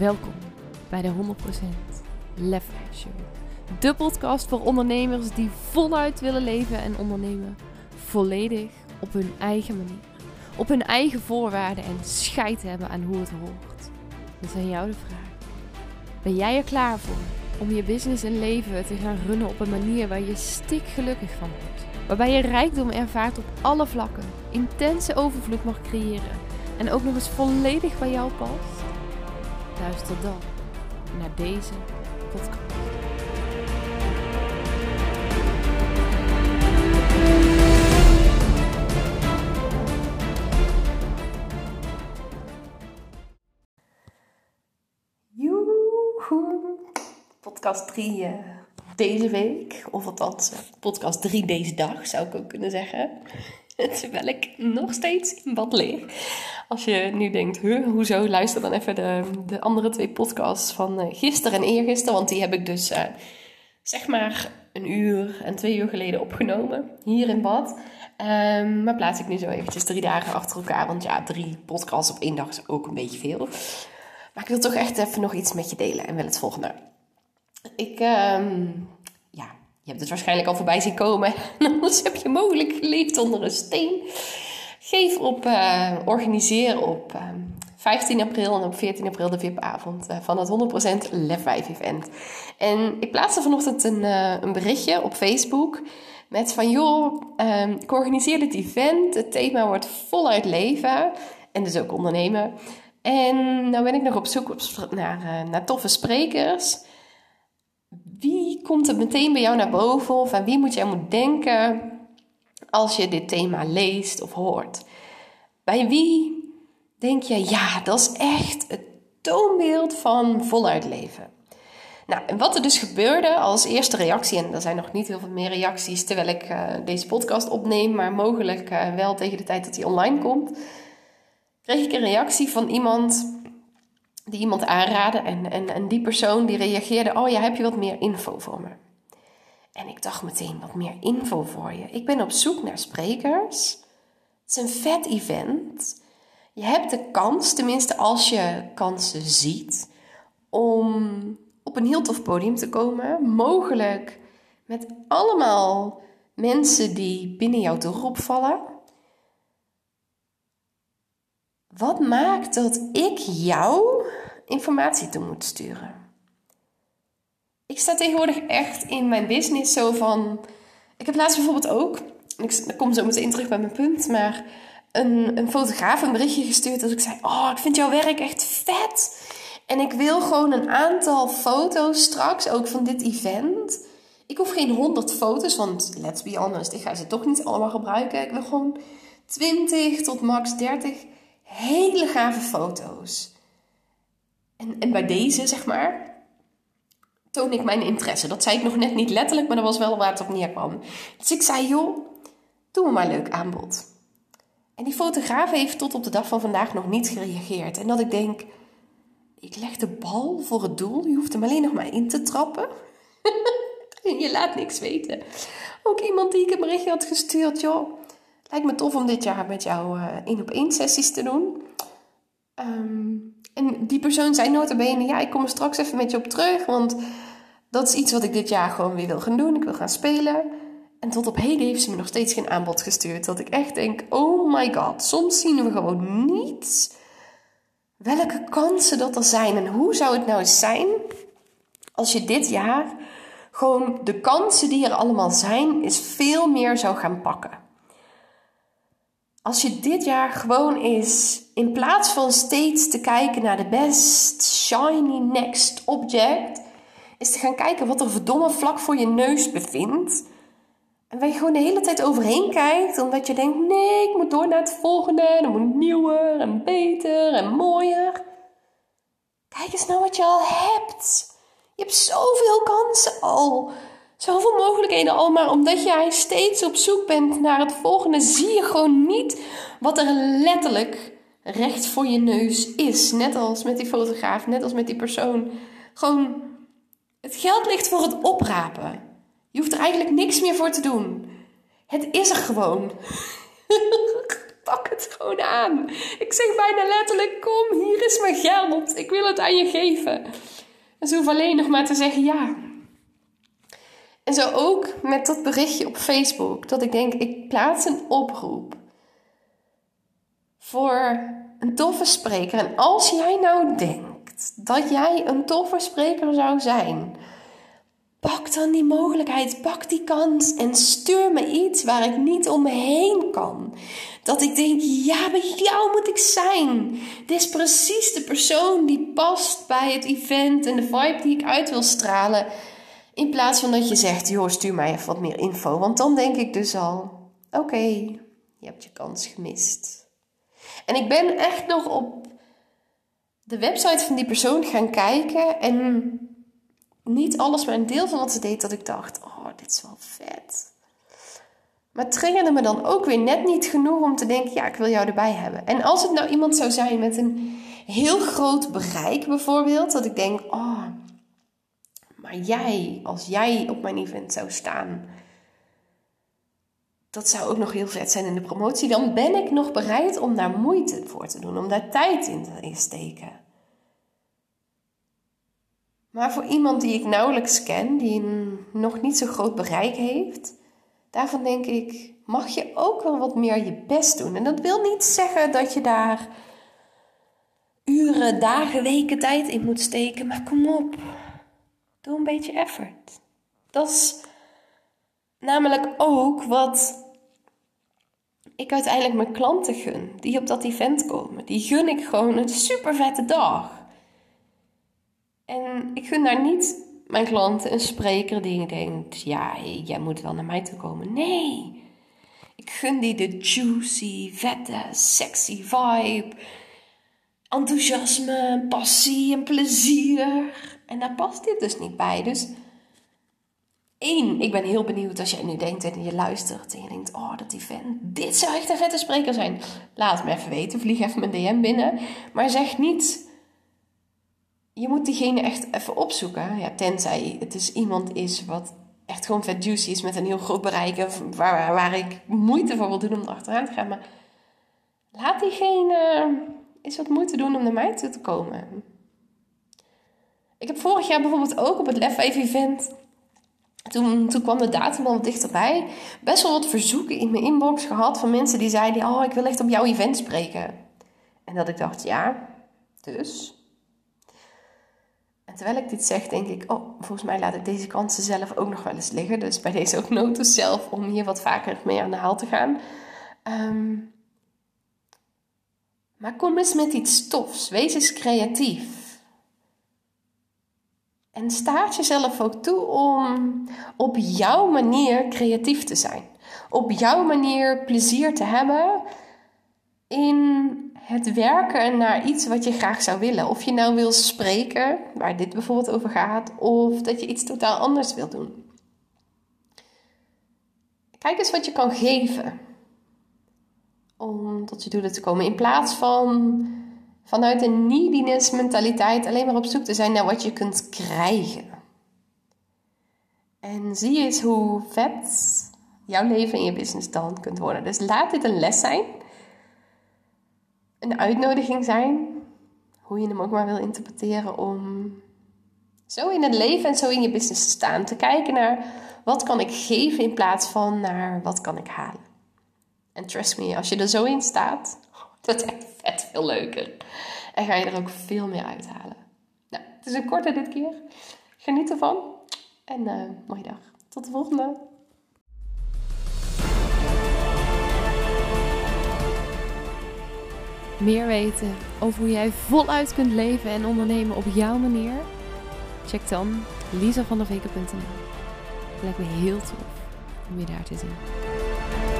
Welkom bij de 100% Lef Show. De podcast voor ondernemers die voluit willen leven en ondernemen. Volledig op hun eigen manier. Op hun eigen voorwaarden en scheid hebben aan hoe het hoort. Is aan jou de vraag. Ben jij er klaar voor om je business en leven te gaan runnen op een manier waar je stik gelukkig van wordt? Waarbij je rijkdom ervaart op alle vlakken, intense overvloed mag creëren en ook nog eens volledig bij jou past? Luister dan naar deze podcast. Joehoe. Podcast 3 uh, deze week, of althans uh, podcast 3 deze dag zou ik ook kunnen zeggen. Terwijl ik nog steeds in bad lig. Als je nu denkt, huh, hoezo, luister dan even de, de andere twee podcasts van uh, gisteren en eergisteren. Want die heb ik dus uh, zeg maar een uur en twee uur geleden opgenomen. Hier in bad. Um, maar plaats ik nu zo eventjes drie dagen achter elkaar. Want ja, drie podcasts op één dag is ook een beetje veel. Maar ik wil toch echt even nog iets met je delen. En wel het volgende. Ik, ja, je hebt het waarschijnlijk al voorbij zien komen. Anders heb je mogelijk geleefd onder een steen. Geef op, uh, organiseer op uh, 15 april en op 14 april de VIP-avond uh, van het 100% Lef 5 event. En ik plaatste vanochtend een, een berichtje op Facebook met van joh, ik organiseer dit event. Het thema wordt voluit leven en dus ook ondernemen. En nou ben ik nog op zoek naar toffe sprekers. Komt er meteen bij jou naar boven of aan wie moet jij moeten denken als je dit thema leest of hoort? Bij wie denk je, ja, dat is echt het toonbeeld van voluit leven? Nou, en wat er dus gebeurde als eerste reactie, en er zijn nog niet heel veel meer reacties terwijl ik uh, deze podcast opneem, maar mogelijk uh, wel tegen de tijd dat hij online komt, kreeg ik een reactie van iemand die iemand aanraadde. En, en, en die persoon die reageerde: Oh ja, heb je wat meer info voor me? En ik dacht meteen: Wat meer info voor je? Ik ben op zoek naar sprekers. Het is een vet event. Je hebt de kans, tenminste als je kansen ziet, om op een heel tof podium te komen. Mogelijk met allemaal mensen die binnen jouw dorp opvallen. Wat maakt dat ik jou informatie toe moet sturen? Ik sta tegenwoordig echt in mijn business zo van. Ik heb laatst bijvoorbeeld ook, ik kom zo meteen terug bij mijn punt, maar een, een fotograaf een berichtje gestuurd dat ik zei: Oh, ik vind jouw werk echt vet. En ik wil gewoon een aantal foto's straks ook van dit event. Ik hoef geen 100 foto's, want let's be honest, ik ga ze toch niet allemaal gebruiken. Ik wil gewoon 20 tot max 30 hele gave foto's. En, en bij deze, zeg maar, toon ik mijn interesse. Dat zei ik nog net niet letterlijk, maar dat was wel waar het op neerkwam. Dus ik zei, joh, doe me maar leuk aanbod. En die fotograaf heeft tot op de dag van vandaag nog niet gereageerd. En dat ik denk, ik leg de bal voor het doel. Je hoeft hem alleen nog maar in te trappen. en je laat niks weten. Ook iemand die ik een berichtje had gestuurd, joh. Lijkt me tof om dit jaar met jou uh, één op één sessies te doen. Um, en die persoon zei nota bene, ja, ik kom er straks even met je op terug, want dat is iets wat ik dit jaar gewoon weer wil gaan doen. Ik wil gaan spelen. En tot op heden heeft ze me nog steeds geen aanbod gestuurd. Dat ik echt denk, oh my god, soms zien we gewoon niet welke kansen dat er zijn. En hoe zou het nou eens zijn als je dit jaar gewoon de kansen die er allemaal zijn, is veel meer zou gaan pakken. Als je dit jaar gewoon eens, in plaats van steeds te kijken naar de best shiny next object, is te gaan kijken wat er verdomme vlak voor je neus bevindt. En waar je gewoon de hele tijd overheen kijkt, omdat je denkt: nee, ik moet door naar het volgende, dan moet nieuwer en beter en mooier. Kijk eens naar wat je al hebt. Je hebt zoveel kansen al. Zoveel mogelijkheden al, maar omdat jij steeds op zoek bent naar het volgende, zie je gewoon niet wat er letterlijk recht voor je neus is. Net als met die fotograaf, net als met die persoon. Gewoon, het geld ligt voor het oprapen. Je hoeft er eigenlijk niks meer voor te doen. Het is er gewoon. Pak het gewoon aan. Ik zeg bijna letterlijk: Kom, hier is mijn geld. Ik wil het aan je geven. En ze hoeven alleen nog maar te zeggen ja. En zo ook met dat berichtje op Facebook. Dat ik denk: ik plaats een oproep voor een toffe spreker. En als jij nou denkt dat jij een toffe spreker zou zijn Pak dan die mogelijkheid, pak die kans en stuur me iets waar ik niet omheen kan. Dat ik denk, ja, bij jou moet ik zijn. Dit is precies de persoon die past bij het event en de vibe die ik uit wil stralen. In plaats van dat je zegt, joh, stuur mij even wat meer info. Want dan denk ik dus al, oké, je hebt je kans gemist. En ik ben echt nog op de website van die persoon gaan kijken en niet alles, maar een deel van wat ze deed, dat ik dacht: oh, dit is wel vet. Maar het triggerde me dan ook weer net niet genoeg om te denken: ja, ik wil jou erbij hebben. En als het nou iemand zou zijn met een heel groot bereik, bijvoorbeeld, dat ik denk: oh, maar jij, als jij op mijn event zou staan, dat zou ook nog heel vet zijn in de promotie. Dan ben ik nog bereid om daar moeite voor te doen, om daar tijd in te steken. Maar voor iemand die ik nauwelijks ken, die een nog niet zo groot bereik heeft, daarvan denk ik, mag je ook wel wat meer je best doen. En dat wil niet zeggen dat je daar uren, dagen, weken tijd in moet steken, maar kom op, doe een beetje effort. Dat is namelijk ook wat ik uiteindelijk mijn klanten gun, die op dat event komen. Die gun ik gewoon een super vette dag. En ik gun daar niet mijn klanten een spreker die denkt: ja, jij moet wel naar mij toe komen. Nee, ik gun die de juicy, vette, sexy vibe, enthousiasme, passie en plezier. En daar past dit dus niet bij. Dus één, ik ben heel benieuwd als jij nu denkt en je luistert en je denkt: oh, dat event, dit zou echt een vette spreker zijn. Laat me even weten, vlieg even mijn DM binnen. Maar zeg niet je moet diegene echt even opzoeken. Ja, tenzij het is iemand is wat echt gewoon vet juicy is met een heel groot bereik. Waar, waar ik moeite voor wil doen om achteraan te gaan. Maar laat diegene eens wat moeite doen om naar mij toe te komen. Ik heb vorig jaar bijvoorbeeld ook op het Lef 5 event. Toen, toen kwam de datum al dichterbij. Best wel wat verzoeken in mijn inbox gehad van mensen die zeiden: Oh, ik wil echt op jouw event spreken. En dat ik dacht: Ja, dus. En terwijl ik dit zeg, denk ik, oh, volgens mij laat ik deze kansen zelf ook nog wel eens liggen. Dus bij deze ook notus zelf om hier wat vaker mee aan de haal te gaan. Ehm, maar kom eens met iets tofs. Wees eens creatief. En staat jezelf ook toe om op jouw manier creatief te zijn. Op jouw manier plezier te hebben in het werken naar iets wat je graag zou willen. Of je nou wil spreken, waar dit bijvoorbeeld over gaat, of dat je iets totaal anders wil doen. Kijk eens wat je kan geven om tot je doelen te komen. In plaats van vanuit een neediness mentaliteit alleen maar op zoek te zijn naar wat je kunt krijgen. En zie eens hoe vet jouw leven en je business dan kunt worden. Dus laat dit een les zijn een uitnodiging zijn, hoe je hem ook maar wil interpreteren, om zo in het leven en zo in je business te staan. Te kijken naar wat kan ik geven in plaats van naar wat kan ik halen. En trust me, als je er zo in staat, dat echt vet veel leuker. En ga je er ook veel meer uithalen. Nou, het is een korte dit keer. Geniet ervan. En uh, mooie dag. Tot de volgende. meer weten over hoe jij voluit kunt leven en ondernemen op jouw manier? Check dan lisavandeveken.nl. Het lijkt me heel tof om je daar te zien.